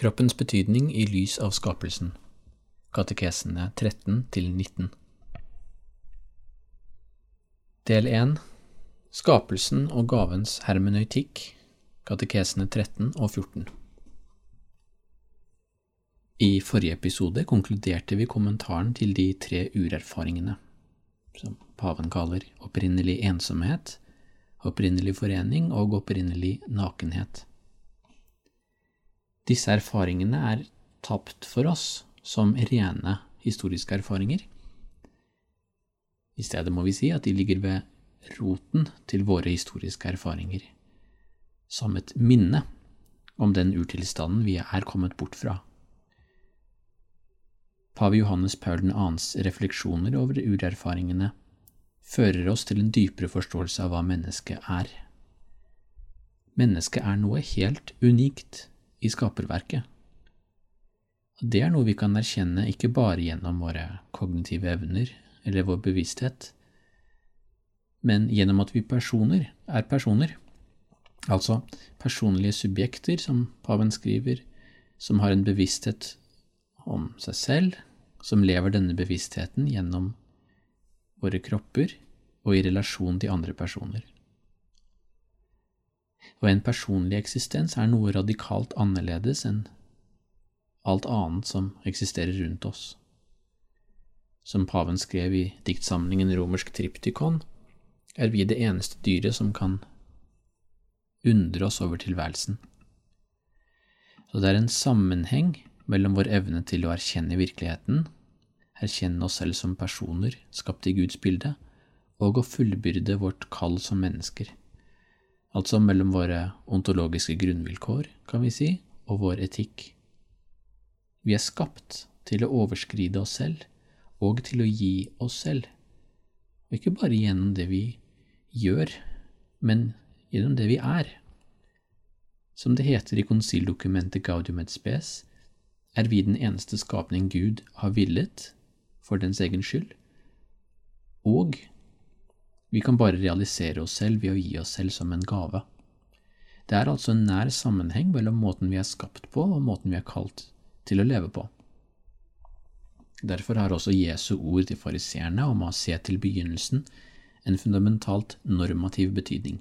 Kroppens betydning i lys av skapelsen Katekesene 13 19. Del 1 Skapelsen og gavens hermenøytikk Katekesene 13 og 14 I forrige episode konkluderte vi kommentaren til de tre urerfaringene, som paven kaller opprinnelig ensomhet, opprinnelig forening og opprinnelig nakenhet. Disse erfaringene er tapt for oss som rene historiske erfaringer. I stedet må vi si at de ligger ved roten til våre historiske erfaringer, som et minne om den urtilstanden vi er kommet bort fra. Pave Johannes Paul 2.s refleksjoner over urerfaringene fører oss til en dypere forståelse av hva mennesket er. Mennesket er noe helt unikt i skaperverket. Og det er noe vi kan erkjenne ikke bare gjennom våre kognitive evner eller vår bevissthet, men gjennom at vi personer er personer, altså personlige subjekter, som paven skriver, som har en bevissthet om seg selv, som lever denne bevisstheten gjennom våre kropper og i relasjon til andre personer. Og en personlig eksistens er noe radikalt annerledes enn alt annet som eksisterer rundt oss. Som paven skrev i diktsamlingen Romersk triptykon, er vi det eneste dyret som kan undre oss over tilværelsen. Så det er en sammenheng mellom vår evne til å erkjenne virkeligheten erkjenne oss selv som personer skapt i Guds bilde, og å fullbyrde vårt kall som mennesker, altså mellom våre ontologiske grunnvilkår, kan vi si, og vår etikk. Vi er skapt til å overskride oss selv og til å gi oss selv, og ikke bare gjennom det vi gjør, men gjennom det vi er. Som det heter i konsildokumentet Gaudium et spes, er vi den eneste skapning Gud har villet for dens egen skyld, og vi kan bare realisere oss selv ved å gi oss selv som en gave. Det er altså en nær sammenheng mellom måten vi er skapt på og måten vi er kalt til å leve på. Derfor har også Jesu ord til fariseerne om å se til begynnelsen en fundamentalt normativ betydning.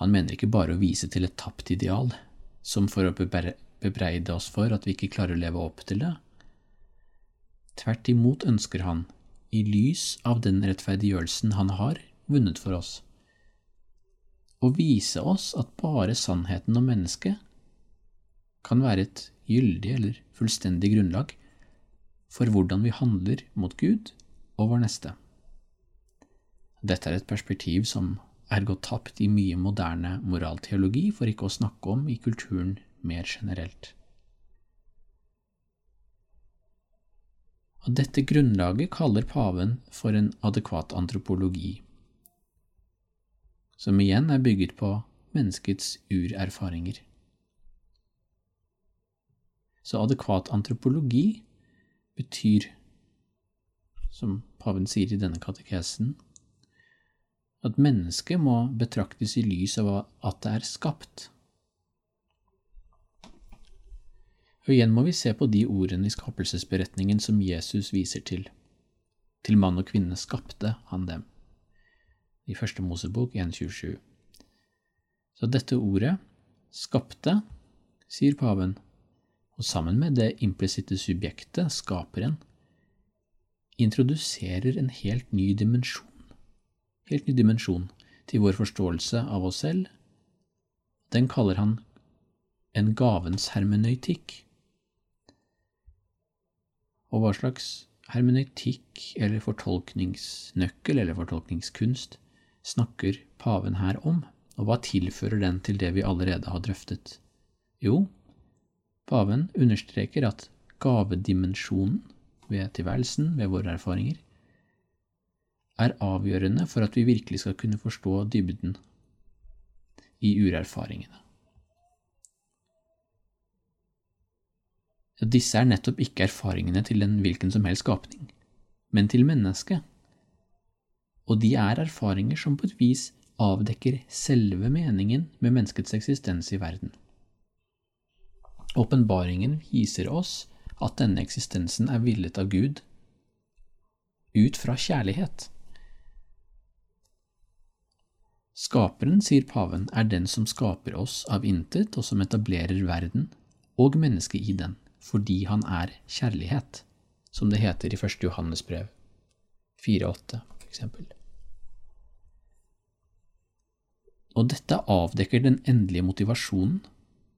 Han mener ikke bare å vise til et tapt ideal, som for å bebreide oss for at vi ikke klarer å leve opp til det, Tvert imot ønsker han, i lys av den rettferdiggjørelsen han har vunnet for oss, og vise oss at bare sannheten om mennesket kan være et gyldig eller fullstendig grunnlag for hvordan vi handler mot Gud og vår neste. Dette er et perspektiv som er gått tapt i mye moderne moralteologi, for ikke å snakke om i kulturen mer generelt. Og dette grunnlaget kaller paven for en adekvat antropologi, som igjen er bygget på menneskets urerfaringer. Så adekvat antropologi betyr, som paven sier i denne katekesen, at mennesket må betraktes i lys av at det er skapt. Og igjen må vi se på de ordene i skapelsesberetningen som Jesus viser til. Til mann og kvinne skapte han dem. I første Mosebok 1.27. Så dette ordet, skapte, sier paven, og sammen med det implisitte subjektet, skaperen, introduserer en helt ny dimensjon, helt ny dimensjon til vår forståelse av oss selv. Den kaller han en gavens hermenøytikk. Og hva slags hermeneutikk eller fortolkningsnøkkel eller fortolkningskunst snakker paven her om, og hva tilfører den til det vi allerede har drøftet? Jo, Paven understreker at gavedimensjonen ved tilværelsen, ved våre erfaringer, er avgjørende for at vi virkelig skal kunne forstå dybden i urerfaringene. Disse er nettopp ikke erfaringene til en hvilken som helst skapning, men til mennesket. Og de er erfaringer som på et vis avdekker selve meningen med menneskets eksistens i verden. Åpenbaringen viser oss at denne eksistensen er villet av Gud ut fra kjærlighet. Skaperen, sier paven, er den som skaper oss av intet, og som etablerer verden og mennesket i den fordi han er kjærlighet, som det heter i 1. Johannes brev 4,8 f.eks. Og dette avdekker den endelige motivasjonen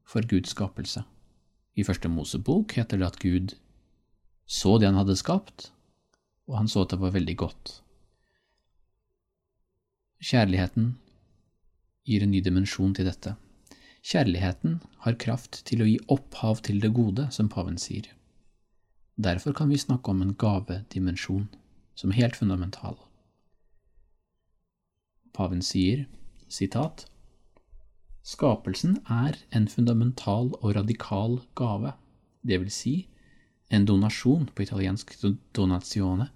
for Guds skapelse. I første Mosebok heter det at Gud så det han hadde skapt, og han så at det var veldig godt. Kjærligheten gir en ny dimensjon til dette. Kjærligheten har kraft til å gi opphav til det gode, som paven sier. Derfor kan vi snakke om en gavedimensjon som er helt fundamental. Paven sier, sitat, Skapelsen er en fundamental og radikal gave, det vil si en donasjon, på italiensk donazione,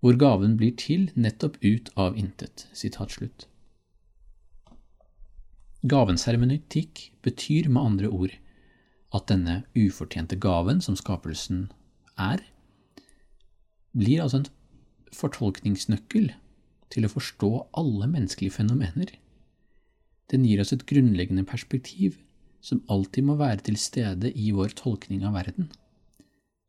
hvor gaven blir til nettopp ut av intet. Sitat slutt. Gavens hermeneutikk betyr med andre ord at denne ufortjente gaven som skapelsen er, blir altså en fortolkningsnøkkel til å forstå alle menneskelige fenomener. Den gir oss et grunnleggende perspektiv som alltid må være til stede i vår tolkning av verden,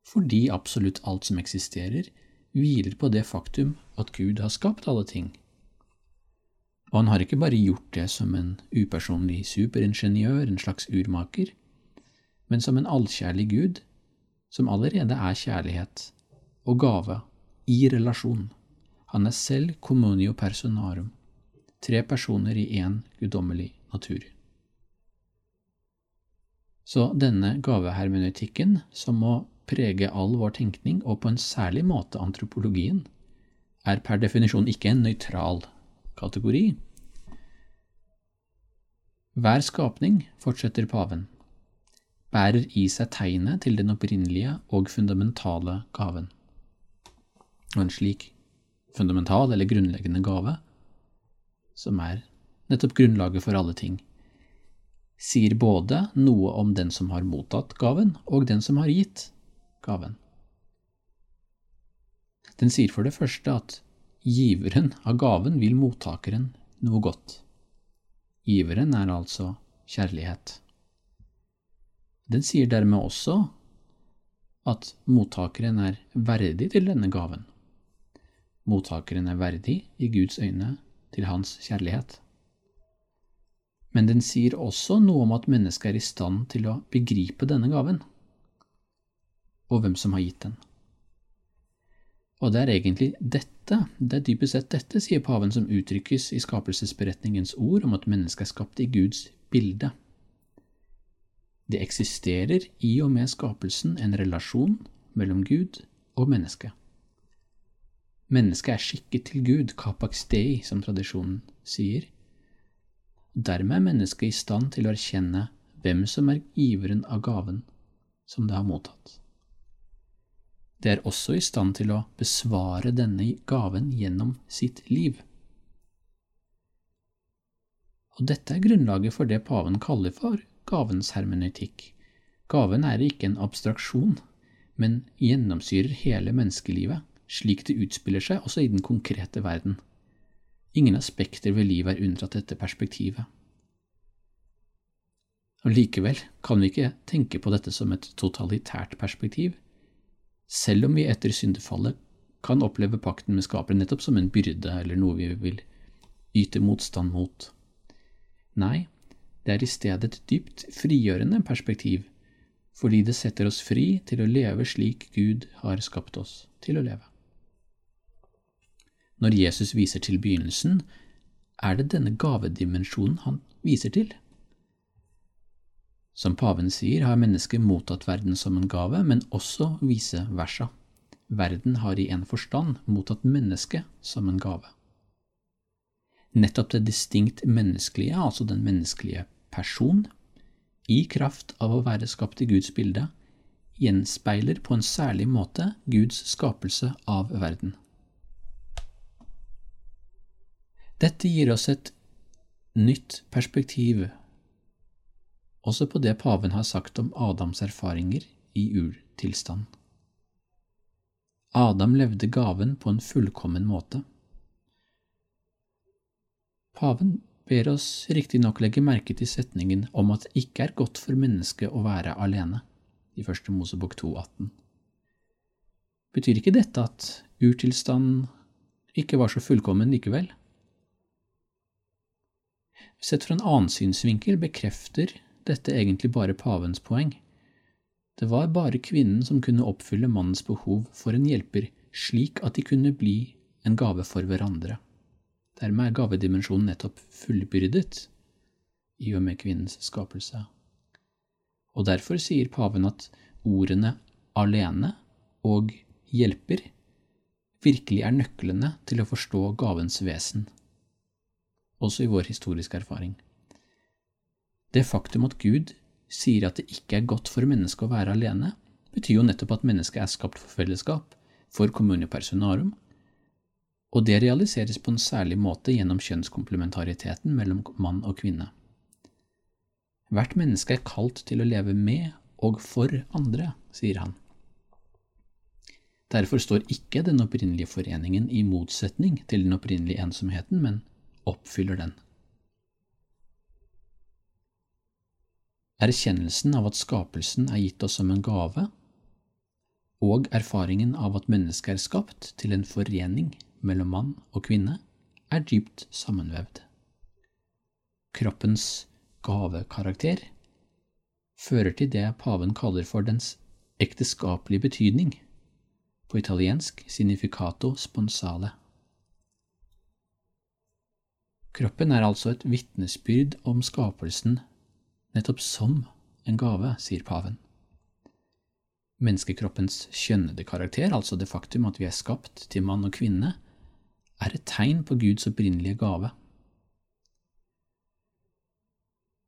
fordi absolutt alt som eksisterer, hviler på det faktum at Gud har skapt alle ting og han har ikke bare gjort det som en upersonlig superingeniør, en slags urmaker, men som en allkjærlig gud, som allerede er kjærlighet og gave i relasjon. Han er selv communio personarum, tre personer i én guddommelig natur. Så denne gavehermeneutikken, som må prege all vår tenkning, og på en særlig måte antropologien, er per definisjon ikke en nøytral kategori. Hver skapning, fortsetter paven, bærer i seg tegnet til den opprinnelige og fundamentale gaven. Og en slik fundamental eller grunnleggende gave, som er nettopp grunnlaget for alle ting, sier både noe om den som har mottatt gaven, og den som har gitt gaven. Den sier for det første at giveren av gaven vil mottakeren noe godt. Giveren er altså kjærlighet. Den sier dermed også at mottakeren er verdig til denne gaven. Mottakeren er verdig i Guds øyne til hans kjærlighet. Men den sier også noe om at mennesket er i stand til å begripe denne gaven, og hvem som har gitt den. Og det er egentlig dette, det er dypest sett dette, sier paven, som uttrykkes i skapelsesberetningens ord om at mennesket er skapt i Guds bilde. Det eksisterer i og med skapelsen en relasjon mellom Gud og menneske. Mennesket er skikket til Gud, kapakstei, som tradisjonen sier. Dermed er mennesket i stand til å erkjenne hvem som er giveren av gaven som det har mottatt. Det er også i stand til å besvare denne gaven gjennom sitt liv. Og dette er grunnlaget for det paven kaller for gavens hermeneutikk. Gaven er ikke en abstraksjon, men gjennomsyrer hele menneskelivet, slik det utspiller seg også i den konkrete verden. Ingen aspekter ved livet er unntatt dette perspektivet. Og Likevel kan vi ikke tenke på dette som et totalitært perspektiv, selv om vi etter syndefallet kan oppleve pakten med skaperen nettopp som en byrde eller noe vi vil yte motstand mot. Nei, det er i stedet et dypt frigjørende perspektiv, fordi det setter oss fri til å leve slik Gud har skapt oss til å leve. Når Jesus viser til begynnelsen, er det denne gavedimensjonen han viser til. Som paven sier, har mennesket mottatt verden som en gave, men også vice versa. Verden har i en forstand mottatt mennesket som en gave. Nettopp det distinkt menneskelige, altså den menneskelige person, i kraft av å være skapt i Guds bilde, gjenspeiler på en særlig måte Guds skapelse av verden. Dette gir oss et nytt perspektiv også på det paven har sagt om Adams erfaringer i urtilstand. Adam levde gaven på en fullkommen måte. Paven ber oss riktignok legge merke til setningen om at det ikke er godt for mennesket å være alene, i Første Mosebok 2,18. Betyr ikke dette at urtilstanden ikke var så fullkommen likevel? Sett fra en annen synsvinkel bekrefter dette egentlig bare pavens poeng. Det var bare kvinnen som kunne oppfylle mannens behov for en hjelper, slik at de kunne bli en gave for hverandre. Dermed er gavedimensjonen nettopp fullbyrdet i og med kvinnens skapelse. Og derfor sier paven at ordene alene og hjelper virkelig er nøklene til å forstå gavens vesen, også i vår historiske erfaring. Det faktum at Gud sier at det ikke er godt for mennesket å være alene, betyr jo nettopp at mennesket er skapt for fellesskap, for communio personarum, og det realiseres på en særlig måte gjennom kjønnskomplementariteten mellom mann og kvinne. Hvert menneske er kalt til å leve med og for andre, sier han. Derfor står ikke den opprinnelige foreningen i motsetning til den opprinnelige ensomheten, men oppfyller den. Erkjennelsen av at skapelsen er gitt oss som en gave, og erfaringen av at mennesket er skapt til en forening mellom mann og kvinne, er dypt sammenvevd. Kroppens gavekarakter fører til det paven kaller for dens ekteskapelige betydning, på italiensk significato sponsale. Kroppen er altså et vitnesbyrd om skapelsen nettopp som en gave, sier paven. Menneskekroppens kjønnede karakter, altså det faktum at vi er skapt til mann og kvinne, er et tegn på Guds opprinnelige gave.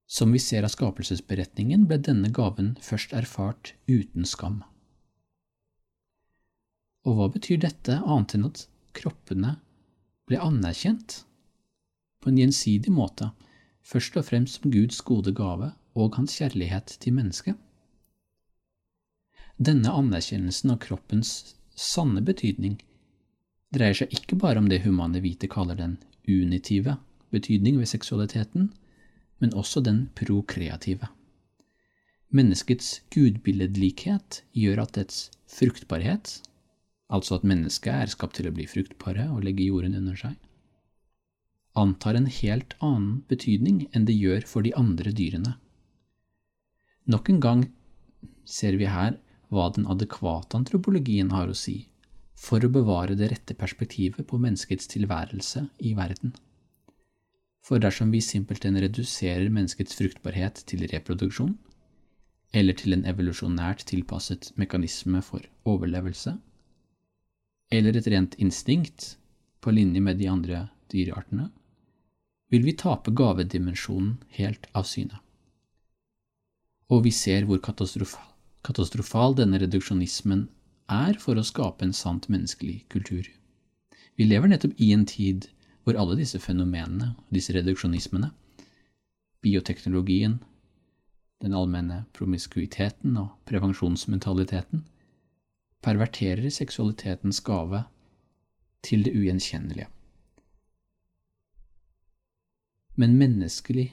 Som vi ser av skapelsesberetningen, ble denne gaven først erfart uten skam. Og hva betyr dette, annet enn at kroppene ble anerkjent på en gjensidig måte først og fremst som Guds gode gave og hans kjærlighet til mennesket. Denne anerkjennelsen av kroppens sanne betydning dreier seg ikke bare om det humane vite kaller den unitive betydning ved seksualiteten, men også den prokreative. Menneskets gudbilledlikhet gjør at dets fruktbarhet, altså at mennesket er skapt til å bli fruktbare og legge jorden under seg, antar en helt annen betydning enn det gjør for de andre dyrene. Nok en gang ser vi her hva den adekvate antropologien har å si for å bevare det rette perspektivet på menneskets tilværelse i verden. For dersom vi simpelthen reduserer menneskets fruktbarhet til reproduksjon, eller til en evolusjonært tilpasset mekanisme for overlevelse, eller et rent instinkt på linje med de andre dyreartene, vil vi tape gavedimensjonen helt av syne. Og vi ser hvor katastrofal, katastrofal denne reduksjonismen er for å skape en sant menneskelig kultur. Vi lever nettopp i en tid hvor alle disse fenomenene, disse reduksjonismene, bioteknologien, den allmenne promiskuiteten og prevensjonsmentaliteten, perverterer seksualitetens gave til det ugjenkjennelige. Men menneskelig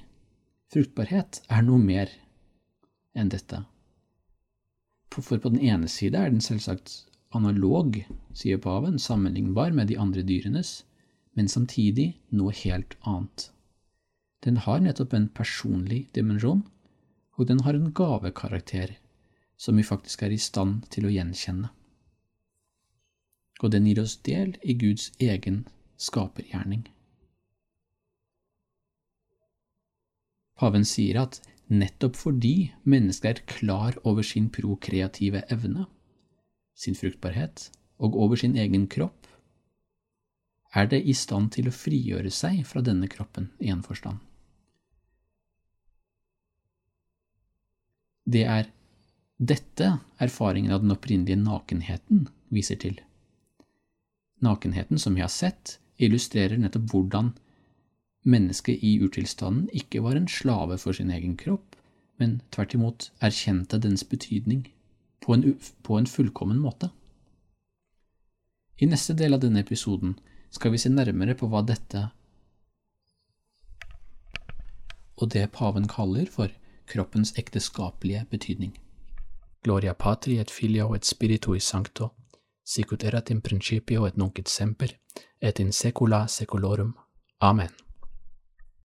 fruktbarhet er noe mer enn dette. For på den ene side er den selvsagt analog, sier paven, sammenlignbar med de andre dyrenes, men samtidig noe helt annet. Den har nettopp en personlig dimensjon, og den har en gavekarakter som vi faktisk er i stand til å gjenkjenne. Og den gir oss del i Guds egen skapergjerning. Paven sier at nettopp fordi mennesket er klar over sin prokreative evne, sin fruktbarhet, og over sin egen kropp, er det i stand til å frigjøre seg fra denne kroppen i en forstand. Det er dette erfaringen av den opprinnelige nakenheten viser til. Nakenheten, som vi har sett, illustrerer nettopp hvordan mennesket i urtilstanden ikke var en slave for sin egen kropp, men tvert imot erkjente dens betydning på en, på en fullkommen måte. I neste del av denne episoden skal vi se nærmere på hva dette og det paven kaller for kroppens ekteskapelige betydning. Gloria patri et filio et spiritui sancto, sicut erat in principio et nunc et semper, et in secula secolorum. Amen.